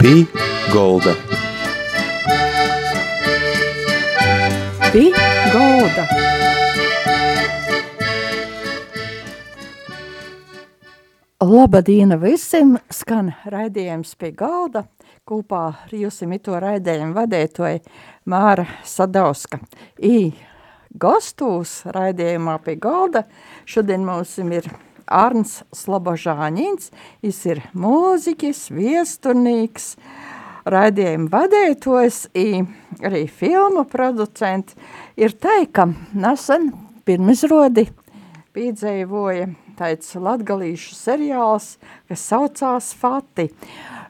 Pī Golda. Pī Golda. Labdien visiem! Skan raidījums pie galda. Kopā ar jums to raidījumu vadītoja Māra Sadauska. I gastos raidījumā pie galda šodien mums ir Arns Slabožāņins. Viņš ir mūziķis, viesturnīgs, raidījuma vadītājs, arī filmu producents. Ir tā, ka nesen pirmizrodi piedzīvoja tāds latgalīšu seriāls, kas saucās Fati.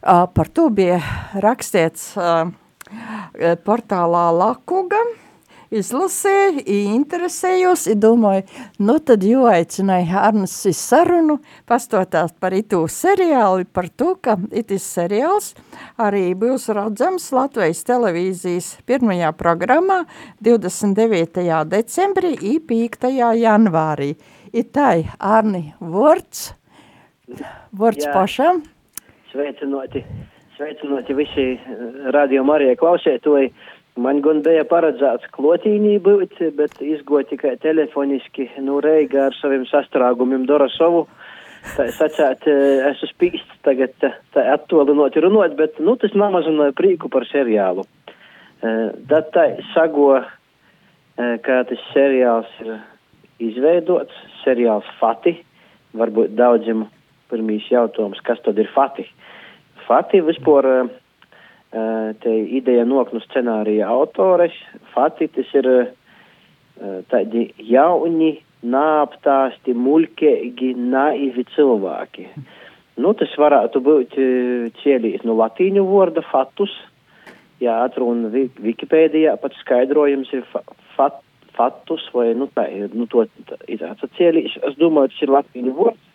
Par to bija rakstīts portālā Lakuga, izlasīju, interesējos, domāju, nu tad jau aicināju Arnas sarunu, pastotās par itu seriāli, par to, ka itis seriāls arī būs redzams Latvijas televīzijas pirmajā programmā 29. decembrī i 5. janvārī. Itai, Arni, vorts, vorts Jā. pašam. Sveicinoti, sveicinoti visi radio Marija klausētoji. Man gan bija paredzēts klotīnī būt, bet izgoja tikai telefoniski, nu Reiga ar saviem sastrāgumiem dara savu. Tā sacēt, esmu spīsts tagad tā, tā attolinoti runot, bet, nu, tas namazināja prīku par seriālu. Tad tā sago, kā tas seriāls ir izveidots, seriāls Fati. Varbūt daudziem pirmīs jautājums, kas tad ir Fati? Fati vispār te ideja nok no scenārija autores. Fati tas ir tādi jauni, nāptāsti, muļķīgi, naivi cilvēki. Nu, tas varētu būt cielīt no latīņu vārda fatus. Jā, atruna Wikipēdijā pat skaidrojums ir fa fat, fatus vai, nu, tā ir, nu, to ir atcielīts. Es domāju, tas ir latīņu vārds.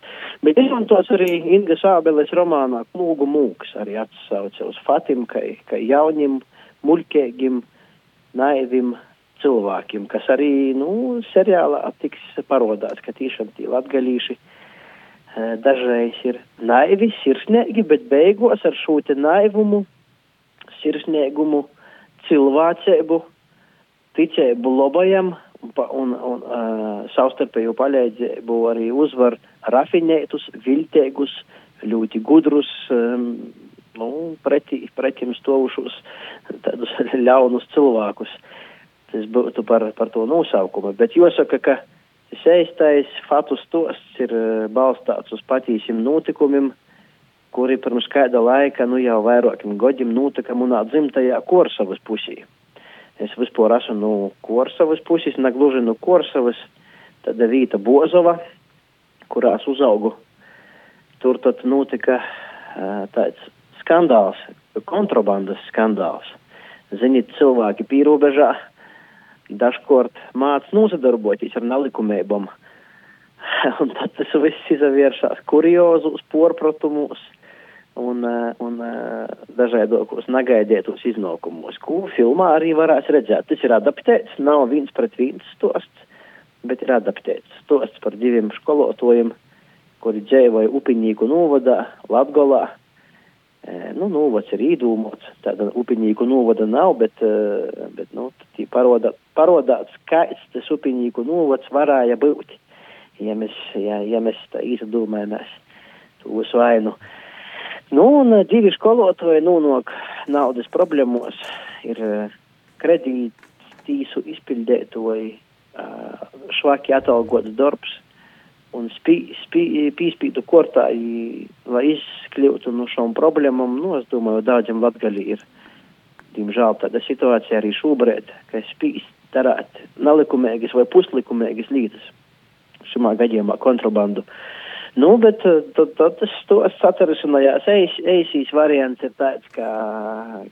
Bet izmantos arī Inga Sābeles romānā Klūgu mūks, arī atsauce uz Fatim, ka, ka jaunim, muļķīgim, naivim cilvēkiem, kas arī, nu, seriālā tiks parodāts, ka tiešām tie latgalīši dažreiz ir naivi, sirsnīgi, bet beigos ar šo te naivumu, sirsnīgumu, cilvēcību, ticību lobajam un, un, uh, savstarpēju palīdzību arī uzvar rafinētus, viltīgus, ļoti gudrus, um, nu, pretī, pretim stovušus tādus ļaunus cilvēkus. Tas būtu par, par to nosaukumu. Bet jāsaka, ka tas eistais fatus tosts ir balstāts uz patīsim notikumiem, kuri pirms kāda laika, nu jau vairākiem godiem notika munā dzimtajā Korsavas pusī. Es vispār esmu no Korsavas puses, ne gluži no Korsavas, tad Vīta Bozova, kurās uzaugu. Tur tad notika uh, tāds skandāls, kontrabandas skandāls. Ziniet, cilvēki pīrobežā dažkort māc nosadarboties ar nelikumībām. un tad tas viss izavēršās kuriozus, porpratumus un, un dažādākos negaidītos iznākumos, ko filmā arī varēs redzēt. Tas ir adaptēts, nav viens pret viens stosts, bet ir adaptēts stosts par diviem skolotājiem, kuri dzīvoja Upiņīku novadā, Latgolā. Nu, novads ir īdūmots, tāda Upiņīku novada nav, bet, bet nu, parodā, parodāts, kāds tas Upiņīku novads varēja būt, ja mēs, ja, ja mēs tā izdomājamies to uz vainu. Nu, un divi skolotāji nonāk naudas problēmos, ir kredītīsu izpildētoji, švaki atalgots darbs un spī, spī, pīspīdu kortā, lai izkļūtu no šām problēmām, nu, es domāju, daudziem latgali ir, diemžēl, tāda situācija arī šobrīd, ka spīst darāt nelikumīgas vai puslikumīgas lietas, šimā gadījumā kontrabandu. Nu, bet tad, tad tas satarisinājās. Eis, eisīs variants ir tāds, ka,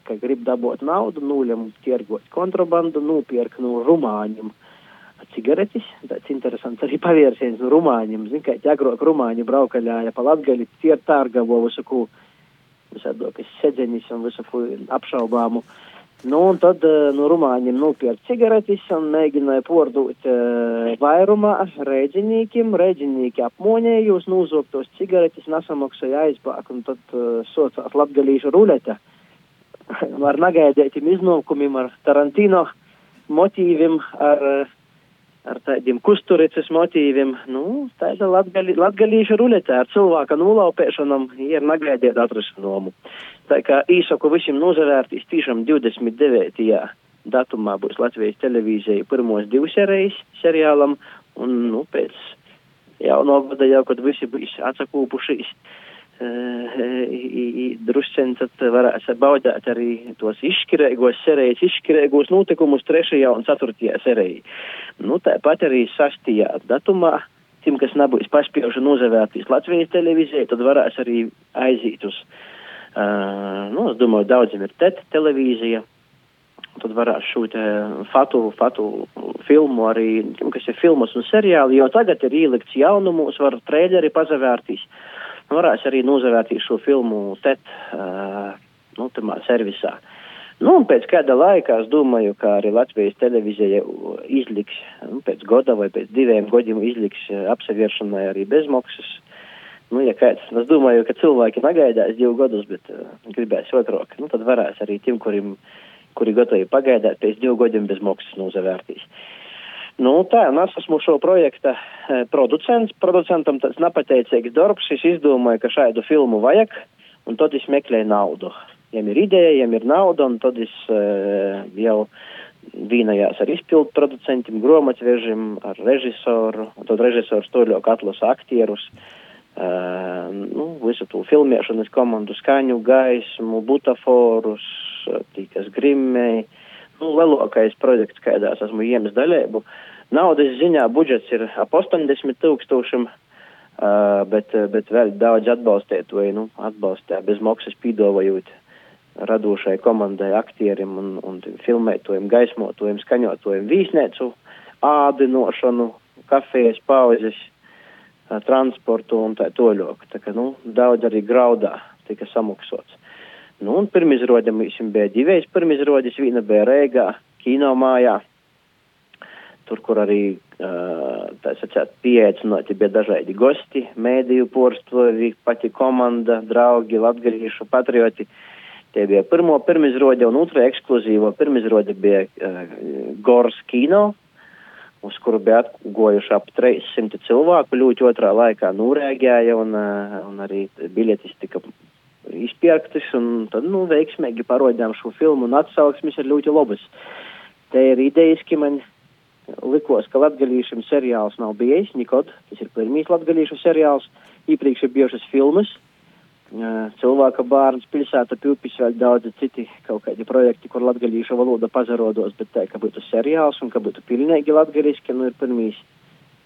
ka grib dabūt naudu, nūļam tirgot kontrabandu, nūpierk no rumāņiem cigaretes. Tāds interesants arī pavērsiens no rumāņiem. Zin, kā agrāk rumāņi braukaļāja pa latgali, tie tārgavo visu, ko visādo, kas sedzenis un visu apšaubāmu. Nu, un tad uh, no rumāņiem nopirka cigaretes un mēģināja pordot uh, vairumā rēģinīkiem. Rēģinīki apmoņēja jūs nūzoktos cigaretes, nesamaksāja aizbāk, un tad uh, socās latgalīšu rulete. Ar nagaidētiem iznākumiem, ar Tarantino motīviem, ar, ar tādiem kusturicas motīviem. Nu, tāda latgali, latgalīša ruletē ar cilvēka nolaupēšanam ir nagaidēt atrasinomu. Tā kā īsaku visiem nozavērtīs tiešām 29. datumā būs Latvijas televīzija pirmos divas serijas seriālam, un, nu, pēc jauno gada jau, kad visi būs atsakūpušies drusceņi tad varēs baudēt arī tos izšķirīgos serijas, izšķirīgos notikumus trešajā un ceturtajā serijā. Nu, tāpat arī sastajā datumā, tiem, kas nebūs paspējuši nozavērtīs Latvijas televīzijai, tad varēs arī aiziet uz, uh, nu, es domāju, daudziem ir TET televīzija, tad varēs šūt fatu, fatu filmu arī, kas ir filmas un seriāli, jo tagad ir ielikts jaunumos, var trēļeri pazavērtīs. Uh, varēs arī nozavērtīt šo filmu TET, uh, nu, servisā. Nu, pēc kāda laika es domāju, ka arī Latvijas televīzija izliks, nu, pēc gada vai pēc diviem gadiem izliks apsevēršanai arī bezmaksas. Nu, ja kāds, es domāju, ka cilvēki negaidās divu gadus, bet uh, gribēs otrāk, nu, tad varēs arī tiem, kuriem, kuri gatavi pagaidāt, pēc divu gadiem bez maksas nozavērtīs. Uh, Nu, tā, un es esmu šo projekta e, producents. Producentam tas nepateicīgs darbs. Es izdomāju, ka šādu filmu vajag, un tad es meklēju naudu. Viņam ir ideja, viņam ir nauda, un tad es e, jau vīnajās ar izpildu producentiem, grāmatvežiem, ar režisoru, un tad režisors to ļoti atlasa aktierus. Uh, nu, visu to filmēšanas komandu, skaņu, gaismu, butaforus, tīkas grimmēji. Uh, nu, lielākais projekts, kādā esmu iemis daļēbu. Naudas ziņā budžets ir ap 80 tūkstošiem, uh, bet, bet vēl daudz atbalstīt vai nu, atbalstīt bez maksas pīdovajot radošai komandai, aktierim un, un filmētojiem, gaismotojiem, skaņotojiem, vīsnēcu, ādinošanu, kafijas pauzes, transportu un tā toļok. Tā kā, nu, daudz arī graudā tika samaksots. Nu, un pirmizrode mums bija divas pirmizrodes. Viena bija Rēgā, kino mājā, tur, kur arī sacīt pieaicināti bija dažādi gosti, mēdīju porstovi, pati komanda, draugi, latgalīšu patrioti. Tie bija pirmo pirmizrode un otrā ekskluzīvo pirmizrode bija uh, Gors kino, uz kuru bija atgojuši ap 300 cilvēku, ļoti otrā laikā nūrēgēja un, uh, un arī biļetes tika izpirktas, un tad, nu, veiksmīgi parodījām šo filmu, un atsauksmes ir ļoti labas. Te ir idejiski man likos, ka latgalīšiem seriāls nav bijis, nekad, tas ir pirmīs latgalīšu seriāls, iepriekš ir bijušas filmas, cilvēka bērns, pilsēta, pilpis, vēl daudzi citi kaut kādi projekti, kur latgalīšu valoda pazarodos, bet tā, ka būtu seriāls un ka būtu pilnīgi latgaliski, nu, ir pirmīs,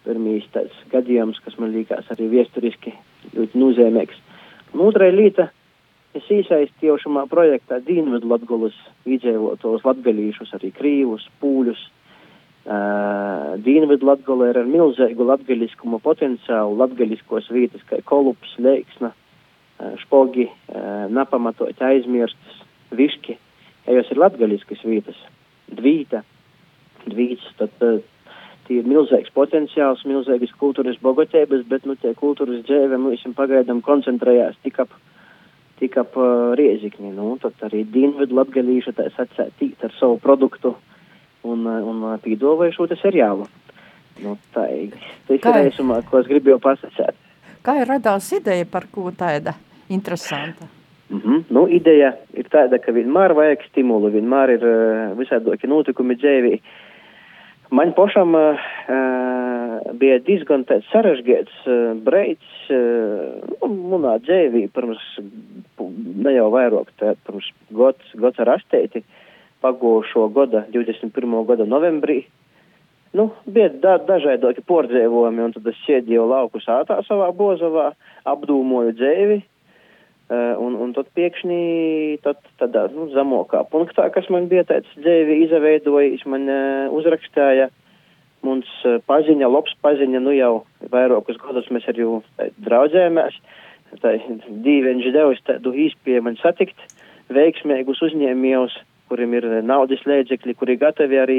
pirmīs tāds gadījums, kas man liekas arī viesturiski ļoti nozīmīgs. Nu, otrā lieta Es iesaistīju šajā projektā Dienvidu Latgulas iedzīvotos latgalīšus, arī krīvus, pūļus. Uh, Dienvidu Latgula ir ar milzīgu latgaliskuma potenciālu, latgaliskos vietas, kā kolups, leiksna, uh, špogi, uh, napamatot aizmirstas, viški, ja jos ir latgaliskas vietas, dvīta, dvīts, tad uh, tie ir milzīgs potenciāls, milzīgas kultūras bogotības, bet, nu, tie kultūras dzēve, mums pagaidām koncentrējās tik ap tik ap uh, riezikni. Nu, tad arī Dienvidu latgalīša tā sacēt tīt ar savu produktu un, un pīdolēju šo te seriālu. Nu, tā tas ir reizumā, ko es gribēju pasacēt. Kā ir radās ideja par ko tāda interesanta? Mm -hmm. Nu, ideja ir tāda, ka vienmēr vajag stimulu, vienmēr ir uh, visādoki notikumi dzēvī. Man pašam uh, bija diezgan sarežģīts uh, breids uh, manā dzīvī pirms ne jau vairāk, tā, pirms gads, gads ar asteiti pagūšo gada, 21. gada novembrī. Nu, bija da, dažādāki pordzēvojumi, un tad es sēdēju lauku sātā savā bozavā, apdūmoju dzēvi, uh, un, un tad pēkšņi tad, tādā, nu, zamokā punktā, kas man bija tāds dzēvi izveidojis, man uh, uzrakstāja, uh, Mums eh, paziņa, labs paziņa, nu jau vairākus gadus mēs ar jū draudzējamies. Tā dīveņš devis tādu īspēju man satikt veiksmīgus uzņēmējus, kuriem ir naudas līdzekļi, kuri gatavi arī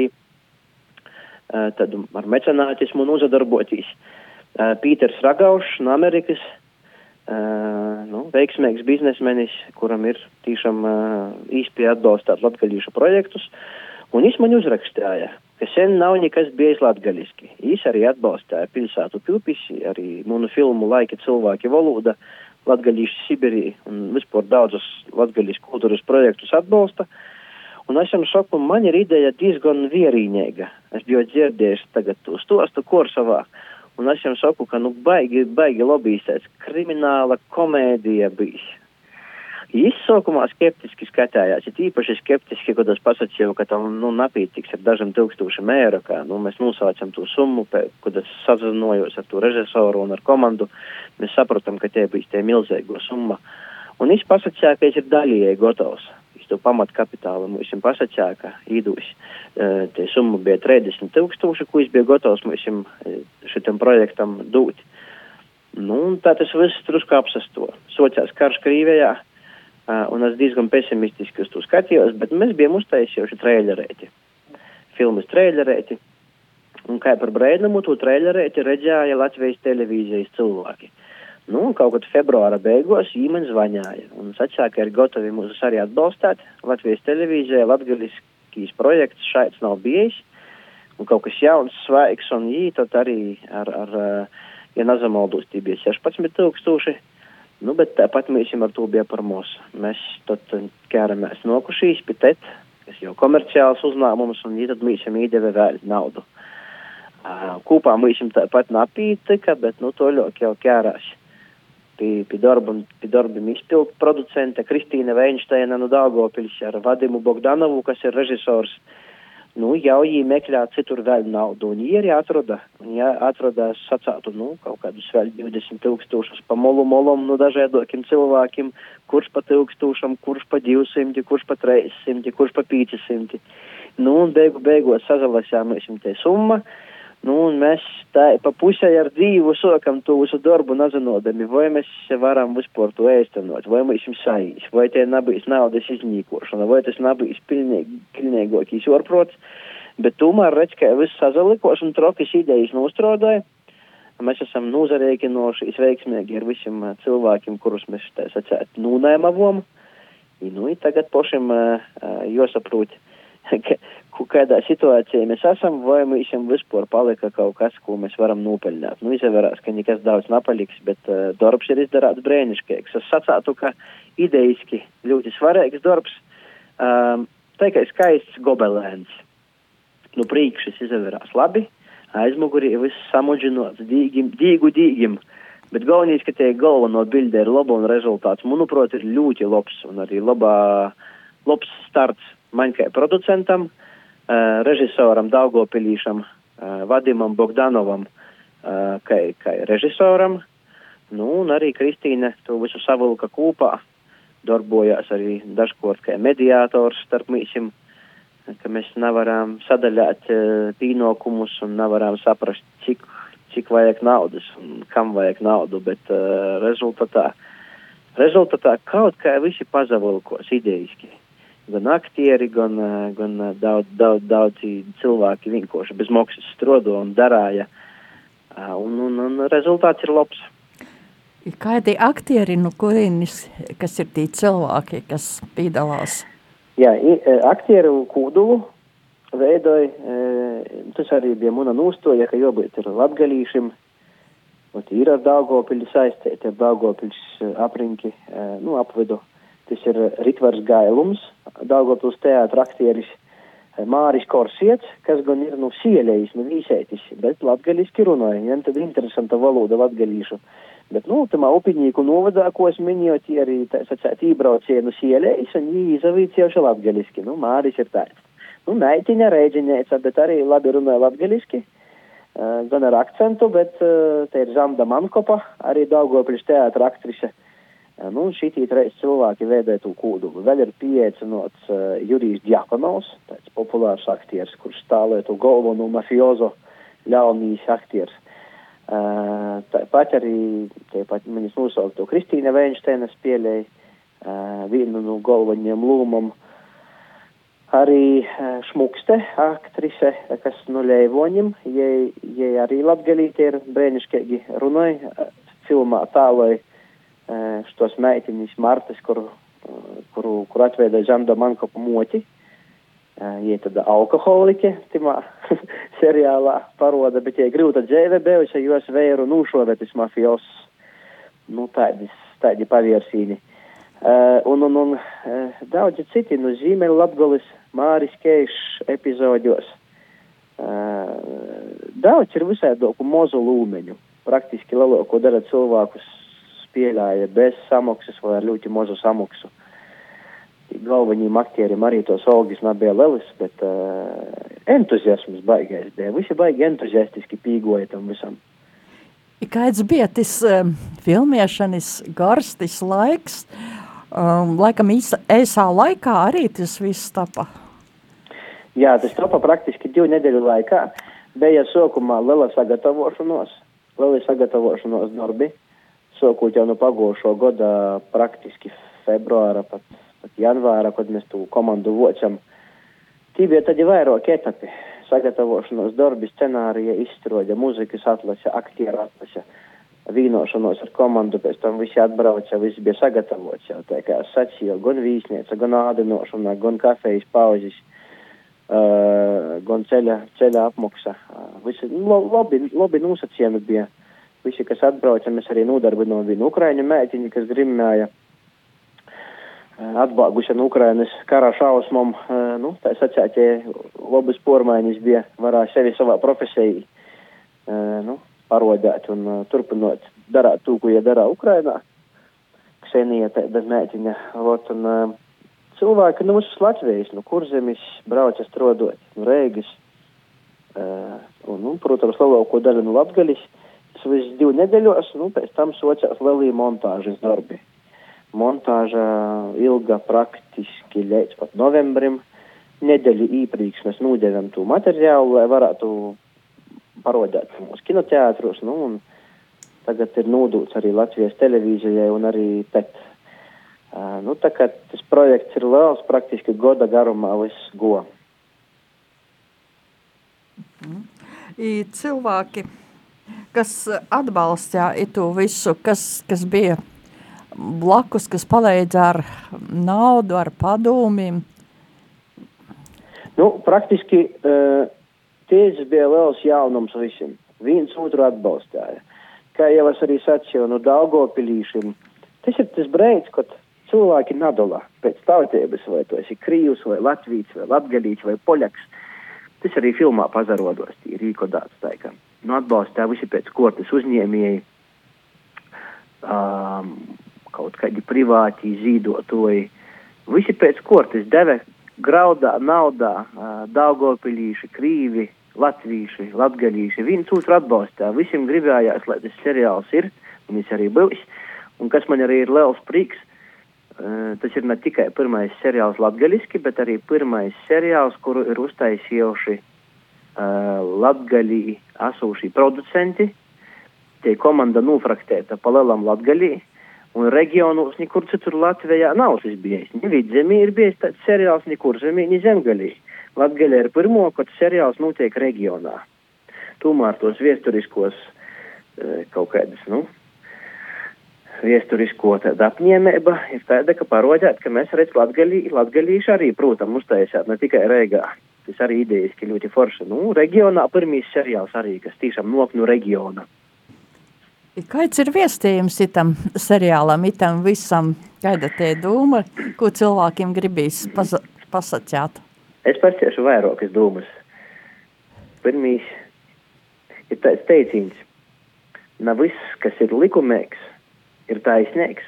tādu ar mecenātismu un uzadarboties. Uh, Pīters Ragaušs no Amerikas, nu, veiksmīgs biznesmenis, kuram ir tiešām īsti atbalstāt latgaļīšu projektus, un viņš man uzrakstīja, ka sen nav nekas bijis latgaļiski. Viņš arī atbalstīja pilsētu pilpis, arī munu filmu Laika cilvēki valoda, latgaļīšu Sibirī un vispār daudzus latgaļīšu kultūras projektus atbalsta. Un es jums saku, man ir ideja diezgan vierīņēga. Es biju dzirdējis tagad to stostu Korsavā. Un es jums saku, ka nu baigi, baigi lobbyistēts krimināla komēdija bijis. Izsaukumā skeptiski skatījās, ir īpaši skeptiski, kad es pasakīju, ka tam nu, napītīgs ar dažiem tūkstošiem eiro, kā nu, mēs nosaucam to summu, kad es sazinojos ar to režisoru un ar komandu, mēs saprotam, ka tie bija tie milzīgo summa. Un viņš pasakīja, ka viņš ir daļēji gatavs. To pamatkapitālu mums pasakīja, ka īdūs uh, tie summa bija 30 tūkstoši, ko viņš bija gatavs mums šitam projektam dūt. Nu, tā tas viss drusku apsasto. Sociās karš Krīvijā un es diezgan pesimistiski uz to skatījos, bet mēs bijām uztaisījuši trailerēti, filmas trailerēti. Un kā par brēnumu, to trailerēti redzēja Latvijas televīzijas cilvēki. Nu, kaut kad februāra beigās viņi man zvanīja un sacīja, ka ir gatavi mūs arī atbalstīt. Latvijas televīzijā latgaliskīs projekts šāds nav bijis. Un kaut kas jauns, svaigs, un viņi tad arī ar, ar ja nezamaldos, tie bija 16 tūkstoši. Nu, bet tāpat mēs ar to bija par mūsu. Mēs tad ķēramies nokušīs pitēt, kas jau komerciāls uzņēmums, un tad mēs viņam iedeva vēl naudu. Uh, Kūpā mēs viņam tāpat napītika, bet nu to ļoti jau ķērās. Pie, pie darba, pie darba izpildu producente Kristīna Veinsteina no Dāngopils ar Vadimu Bogdanovu, kas ir režisors. Uh, nu, jau viņi meklē citur vēl naudu, un viņi arī atrada, viņi atrada sacātu, nu, kaut kādus vēl 20 tūkstošus pa molu molom, nu, dažādokiem cilvēkiem, kurš pa tūkstošam, kurš pa 200, kurš pa 300, kurš pa 500. Nu, un beigu beigos sazalasījām mēs viņam te summa, Nu, mēs tā pa pusē ar dzīvu sākam to visu darbu, nezinodami, vai mēs varam vispār to ēstenot, vai mēs jums saīs, vai tie nebija naudas iznīkošana, vai tas pilnīgi, pilnīgākīs orprots, bet tomēr redz, ka viss sazalikos un trokas idejas nostrādāja. Mēs esam nozarēkinoši, veiksmīgi ar visiem cilvēkiem, kurus mēs tā sacēt nūnēmavom. Nu, tagad pašiem uh, jāsaprot. Uh, kādā situācijā mēs esam, vai mums vispār palika kaut kas, ko mēs varam nopelnīt. Nu, izvērās, ka nekas daudz nepaliks, bet uh, darbs ir izdarāts brēnišķīgs. Es sacātu, ka idejiski ļoti svarīgs darbs, um, tā kā skaists gobelēns. Nu, priekšs izvērās labi, aizmugurī viss samudžinots, dīgim, dīgu dīgim. Bet galvenais, ka tie galveno bilde ir laba un rezultāts, manuprāt, ir ļoti labs un arī labā, labs starts man kā producentam, režisoram Daugopilīšam, Vadimam Bogdanovam, kā, kā režisoram, nu, un arī Kristīne to visu savilka kopā, darbojās arī dažkort kā mediātors starp mīsim, ka mēs nevaram sadaļāt pīnokumus un nevaram saprast, cik, cik vajag naudas un kam vajag naudu, bet uh, rezultatā, rezultatā kaut kā visi pazavilkos idejiski gan aktieri, gan, eh, gan eh, daudz, daudz, daudzi cilvēki vienkārši bez maksas strodo un darāja. Eh, un, un, un rezultāts ir labs. Kādi aktieri, no kurienes, kas ir tie cilvēki, kas piedalās? Jā, aktieru kūdulu veidoja, tas arī bija muna nūstoja, ka jābūt ir latgalīšiem, ir ar Daugopili saistīti, ar Daugopils aprinki, nu, apvedu Tas ir Ritvars Gailums, Daugavpils teātra aktieris eh, Māris Korsiets, kas gan ir, nu, sielējis, nu, vīsētis, bet latgaliski runāja, viņam tad interesanta valoda latgalīšu. Bet, nu, tamā upinīku novadā, ko es minēju, arī, tā sacēt, ībraucienu sielējis, un viņi izavīcieši latgaliski. Nu, Māris ir tāds. Nu, meitiņa, rēģinēca, bet arī labi runāja latgaliski. Uh, gan ar akcentu, bet uh, te ir Zanda Mankopa, arī Daugavpils teātra aktrise. Uh, Nu, šī trīs cilvēki veidoja to kūdulu. Vēl ir pieeicinots uh, Jurijs Djakonovs, tāds populārs aktieris, kurš stāvēja to galveno mafiozo ļaunīs aktieris. Uh, tāpat arī, tāpat manis nosaukt to Kristīna Veinsteina spēlēja uh, vienu no galvenajiem lūmam. Arī uh, Šmukste, aktrise, kas no Leivoņiem, jai, jai arī latgalīti ir brēniškīgi runāja filmā tālai štos meitiņas Martas, kuru, kuru, kuru atveidoja Žanda Mankopa moti. Jie tāda alkoholiķe, timā seriālā paroda, bet jie grūta dzēve bijuši, jos vēru nūšovetis mafios, nu tādi, tādi paviersīni. Uh, un, un, un uh, daudzi citi nu, zīmēļu Latgolis Māris Keišs epizodjos. Uh, daudz ir visādoku mozu lūmeņu. Praktiski lielāko dara cilvēkus spēlēja bez samaksas vai ar ļoti mazu samaksu. Galvenajiem aktieriem arī tos algas nebija lielas, bet uh, entuziasms baigais bija. Visi baigi entuziastiski pīgoja tam visam. Kāds bija tas um, filmēšanas garstis laiks? Um, laikam īsa, ēsā laikā arī tas viss tapa. Jā, tas tapa praktiski divu nedēļu laikā. Bija sākumā liela sagatavošanos, liela sagatavošanos darbi. Sākot jau no pagājušo gada praktiski februāra, pat, pat janvāra, kad mēs tu komandu vocam. Tī bija tad vairāk etapi. Sagatavošanos darbi, scenārija, izstrode, muzikas atlase, aktieru atlase, vīnošanos ar komandu, pēc tam visi atbrauca, viss bija sagatavots jau, tā kā es sacīju, gan vīsnieca, gan ādinošana, gan kafejas pauzes, uh, gan ceļa, ceļa apmaksa. Uh, visi lo, labi, labi nosacījumi bija. Uh, Visi, kas atbrauca, mēs arī nodarbinām vienu ukraiņu mētiņu, kas grimēja atbāguši no Ukrainas kara šausmām. Nu, tā sacētie labas pormaiņas bija, varēja sevi savā profesijā nu, parodēt un turpinot darāt to, ko ja darā Ukrainā. Ksenija tāda mētiņa. Lot, un, cilvēki no nu, mūsu Latvijas, no kurzemes brauca strodot, no Rēgas. Un, un, protams, lielāko daļu no Latgaļas viss divu nedēļos, nu, pēc tam socās lielie montāžas darbi. Montāža ilga praktiski līdz pat novembrim. Nedēļu īpriekš mēs nūdevām to materiālu, lai varētu parodēt mūsu kinoteātros. Nu, tagad ir nūdūts arī Latvijas televīzijai un arī PET. Uh, nu, tā kā tas projekts ir liels, praktiski gada garumā viss go. Mm. I cilvēki kas atbalstīja to visu, kas, kas bija blakus, kas palīdza ar naudu, ar padomiem? Nu, praktiski uh, tieši bija liels jaunums visiem. Viens otru atbalstīja. Kā jau es arī sacīju, no Daugopilīšiem, tas ir tas brīdis, kad cilvēki nadalā pēc tautības, vai tu esi krīvs, vai latvīts, vai latgalīts, vai poļaks. Tas arī filmā pazarodos, tī rīkodāts taikam nu, atbalstā visi pēc kortes uzņēmēji, um, kaut kādi privāti zīdotoji. Visi pēc kortes deva graudā, naudā, uh, daugopilīši, krīvi, latvīši, latgalīši. Viens otru atbalstā. Visiem gribējās, lai tas seriāls ir, un viņš arī būs. Un kas man arī ir liels prieks, uh, tas ir ne tikai pirmais seriāls latgaliski, bet arī pirmais seriāls, kuru ir uztaisījuši uh, latgaļī asūšī producenti. Tie komanda nofraktēta pa lielam latgaļī. Un reģionos nekur citur Latvijā nav tas bijis. Ni vidzemī ir bijis tāds seriāls, nekur zemī, ni zemgaļī. Latgaļa ir pirmo, kad seriāls notiek reģionā. Tomēr tos viesturiskos uh, kaut kādas, nu, viesturisko tāda apņēmība ir tāda, ka parodēt, ka mēs redz latgaļī, latgaļīši arī, protams, uztaisāt ne tikai Rēgā tas arī idejiski ļoti forši. Nu, reģionā pirmīs seriāls arī, kas tiešām nok no reģiona. Kāds ir viestījums itam seriālam, itam visam? Kāda te doma, ko cilvēkiem gribīs pasa pasacāt? Es pasiešu vairākas domas. Pirmīs ir tāds teiciens, nav viss, kas ir likumīgs, ir taisnīgs,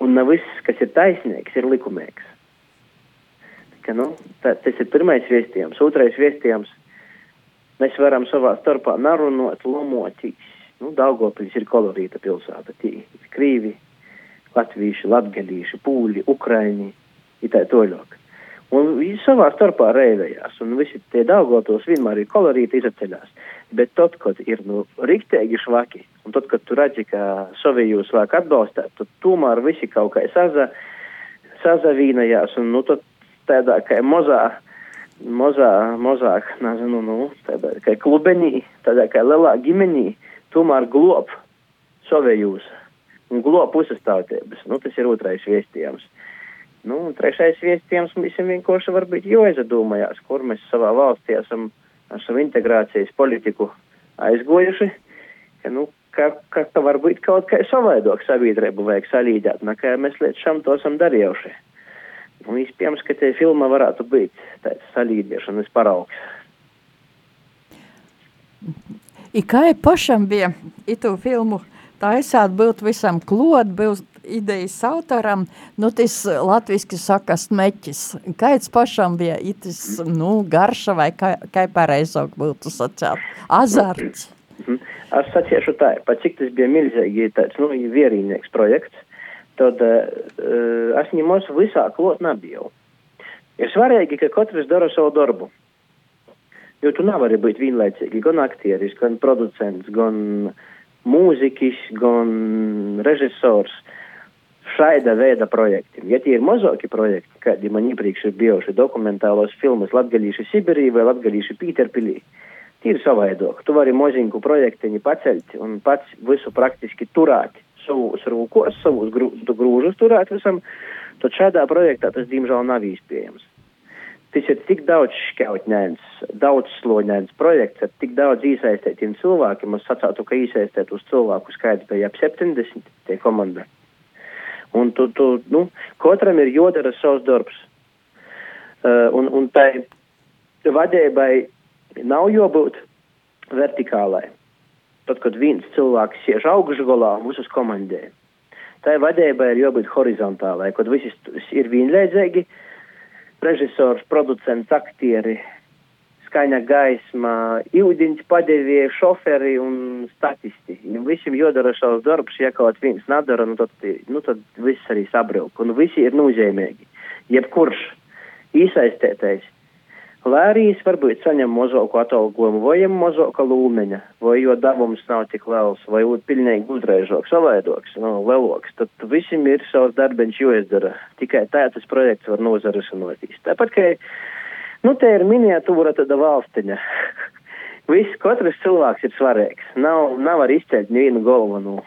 un nav viss, kas ir taisnīgs, ir likumīgs ka, nu, tā, tas ir pirmais viestījums. Otrais viestījums - mēs varam savā starpā narunot, lomotīs. Nu, Daugopils ir kolorīta pilsēta, tī ir krīvi, latvīši, latgalīši, pūļi, ukraini, ir tā toļok. Un viņi savā starpā reivējās, un visi tie Daugopils vienmēr ir kolorīti izceļās. Bet tad, kad ir, nu, riktēgi švaki, un tad, kad tu redzi, ka Sovijus vajag atbalstīt, tad tomēr visi kaut kā saza, sazavīnajās, un, nu, tad tādā kā mazā, mazā, mazāk, nezinu, nu, tādā kā klubenī, tādā kā lielā ģimenī, tomēr glob savējūs. un globa puses tautības. Nu, tas ir otrais viestījums. Nu, trešais viestījums visiem vienkārši varbūt jāizdomājās, kur mēs savā valstī esam ar savu integrācijas politiku aizgojuši, ka, nu, ka, ka, ka varbūt kaut kā savādāk sabiedrību vajag salīdēt, nekā mēs līdz šam to esam darījuši. Un iespējams, ka te filma varētu būt tāds salīdzināšanas paraugs. I kā pašam bija itu filmu taisāt, būt visam klot, būt idejas autoram, nu tas latviski saka smeķis. Kāds pašam bija itis, nu, garša vai kā, kā pareizāk būtu sacēt? Azarts. Mhm. Es saciešu tā, pat cik tas bija milzīgi tāds, nu, vierīnieks projekts, tad uh, es ņemos visā klot nebiju. Ir svarīgi, ka katrs dara savu darbu. Jo tu nevari būt vienlaicīgi gan aktieris, gan producents, gan mūziķis, gan režisors šāda veida projektiem. Ja tie ir mazāki projekti, kādi man iepriekš ir bijuši dokumentālos filmas Latgalīši Sibirī vai Latgalīši Pīterpilī, tie ir savādāk. Tu vari moziņku projektiņu pacelt un pats visu praktiski turēt savus rūkos, savus grū, grūžus turēt visam, tad šādā projektā tas, diemžēl, nav iespējams. Tas ir tik daudz šķautņēns, daudz sloņēns projekts ar tik daudz iesaistītiem cilvēkiem. Es sacātu, ka iesaistīt uz cilvēku skaits bija ap 70 tie komanda. Un tu, tu, nu, katram ir jodara savs darbs. Uh, un, un tai vadībai nav jābūt vertikālai. Tad, kad viens cilvēks siež augšgalā mūsu komandē, tai vadībai ir jābūt horizontālai, kad visi ir vienlīdzīgi. Režisors, producents, aktieri, skaņa gaisma, ūdens padevieji, šoferi un statisti. Visiem jādara savs darbs, ja kaut viens nedara, nu tad, nu tad viss arī sabrūk. Un visi ir nozīmīgi. Jebkurš iesaistētais Lērijas varbūt saņem mazāku atalgojumu, vai ir mazāka lūmeņa, vai jo devums nav tik liels, vai pilnīgi gudrēžāks, savaidoks, nu, leloks, tad visiem ir savs darbiņš jāizdara. Tikai tā tas projekts var nozarašanotīs. Tāpat, ka, nu, te ir miniatūra tāda valstiņa. Viss, katrs cilvēks ir svarīgs. Nav, nav var izceļt nevienu galveno.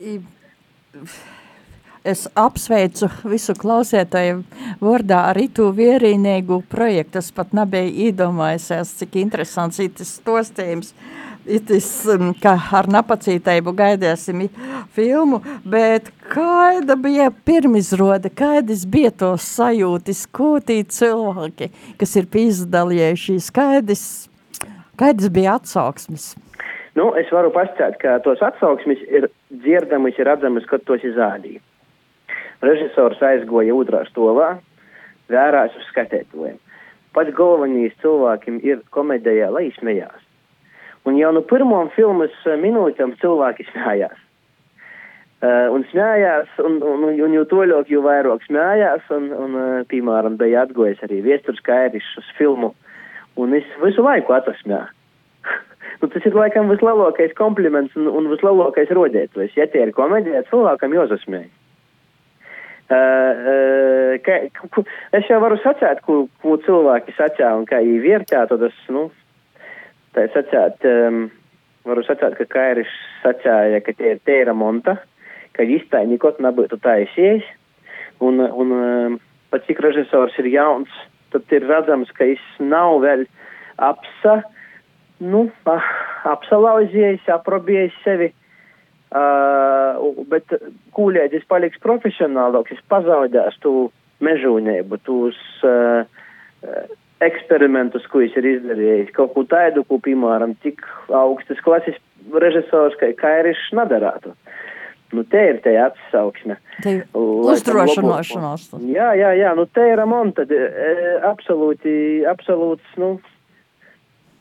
I es apsveicu visu klausētāju vārdā ar itu vierīnīgu projektu. Es pat nebiju iedomājusies, cik interesants ir tas stostījums. Itis, um, ka ar napacītību gaidīsim filmu, bet kāda bija pirmizrode, kādas bija tos sajūtas, ko tie cilvēki, kas ir pīzdalījušies, kādas, kādas bija atsauksmes? Nu, es varu pastāstīt, ka tos atsauksmes ir dzirdamas, ir redzamas, kad tos izrādīja. Režisors aizgoja otrā stāvā, vērās uz skatītājiem. Pats galvenais cilvēkiem ir komēdijā, lai smējās. Un jau no pirmām filmas minūtēm cilvēki smējās. Uh, un smējās, un, un, un, un jau toļāk, jo vairāk smējās, un, un uh, piemēram, bija atgojis arī viesturs kairišs uz filmu, un es visu laiku atrasmēju. nu, tas ir laikam vislielākais kompliments un, un vislielākais rodētājs. Ja tie ir komēdija, cilvēkam jāsasmējas. Uh, ka, ku, es jau varu sacīt, ko, ko cilvēki sacīja un kā viņi vērtē, tad es, nu, sacīt, um, varu sacīt, ka Kairis sacīja, ka tie ir tēra monta, ka īstai nekot nebūtu taisies, un, un um, pat cik režisors ir jauns, tad ir redzams, ka viņš nav vēl apsa, nu, apsalauzies, aprobējis sevi. Uh, bet kūlēģis paliks profesionālāks, es pazaudēs tu mežūnību, tos uh, eksperimentus, ko es ir izdarījis, kaut ko tādu, ko, piemēram, tik augstas klases režisors, kā Kairis nedarātu. Nu, te ir te atsauksme. Uzdrošināšanās. Jā, jā, jā, nu te ir monta, e, absolūti, absolūts, nu,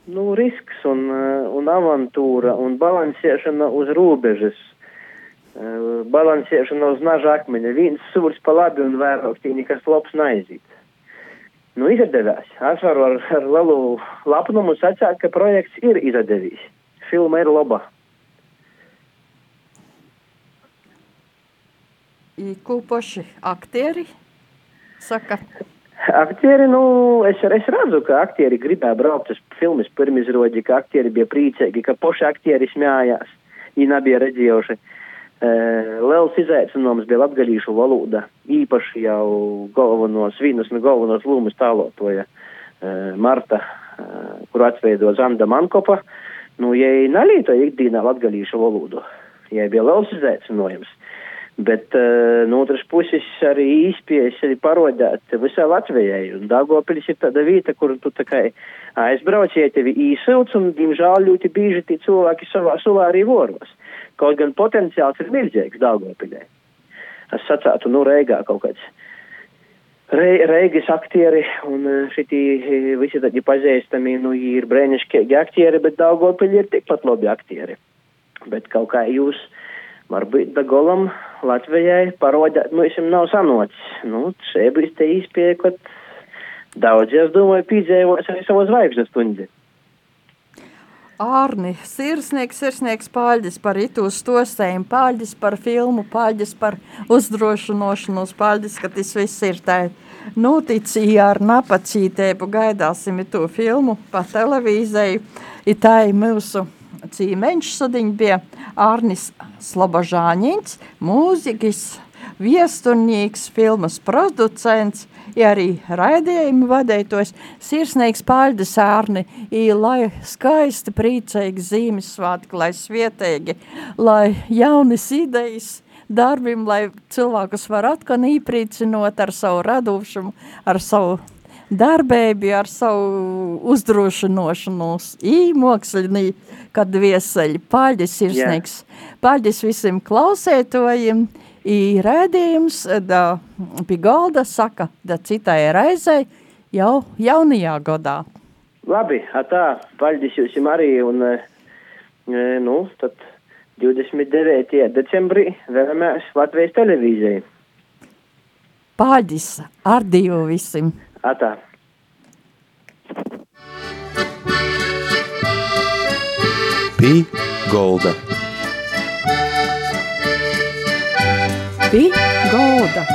nu, risks un, eh, un avantūra un balansēšana uz robežas. Uh, balansēšana uz naža akmeņa. Viens sūrs pa labi un vairāk tī nekas labs neaiziet. Nu, izdevās. Es varu ar, ar lielu lepnumu sacīt, ka projekts ir izdevies. Filma ir laba. Īkūpoši aktieri saka. Aktieri, nu, es, es redzu, ka aktieri gribēja braukt uz filmas pirmizrodi, ka aktieri bija priecīgi, ka poši aktieri smējās. viņi nebija redzējuši. Liels izaicinājums bija latgalīšu valoda, īpaši jau galvenos, vienas no galvenos lūmas tālotoja Marta, kuru atveido Zanda Mankopa, nu, ja nalīto ikdīnā latgalīšu valodu, ja bija liels izaicinājums. Bet uh, no otras puses arī īspējas arī parodēt visā Latvijai. Un Dāngopils ir tāda vieta, kur tu tā kā aizbrauc, ja tevi īsilds, un, diemžēl, ļoti bieži tie cilvēki savā sulā arī voros. Kaut gan potenciāls ir milzīgs Dāngopilē. Es sacātu, nu, Reigā kaut kāds. Re, Reigas aktieri un šitie visi tādi pazīstami, nu, ir brēnišķīgi aktieri, bet Dāngopili ir tikpat labi aktieri. Bet kaut kā jūs varbūt Dagolam Latvijai parodēt, nu, visam nav sanocis. Nu, šeit bija te īspēja, ka daudzi, es domāju, pīdzējos arī savu zvaigžņu stundi. Ārni, sirsnieks, sirsnieks paļģis par itu stostējumu, paļģis par filmu, paļģis par uzdrošinošanos, paļģis, ka tas viss ir tā notici ar napacītēbu, gaidāsim itu filmu pa televīzēju, ir tā mūsu cīmeņš sadiņ bija Ārnis Slobožāņins, mūzikas viesturnieks, filmas producents, ja arī raidījumu vadētos, sirsnīgs paļdas ārni, lai skaisti, priecīgi Zīmesvētki, lai svietīgi, lai jaunas idejas darbim, lai cilvēkus var atkal īprīcinot ar savu radošumu, ar savu darbību, ar savu uzdrošinošanos, īmokslinī, kad vieseļi, paļģis sirsnīgs, paļģis visiem klausētojiem, rēdījums da, pie galda saka, da citai reizei jau jaunajā gadā. Labi, tā, paļģis jūs arī, un, e, nu, tad 29. decembrī vēlamies Latvijas televīzijai. Paļģis ar divu visim. Atā. Pī golda. Pī golda.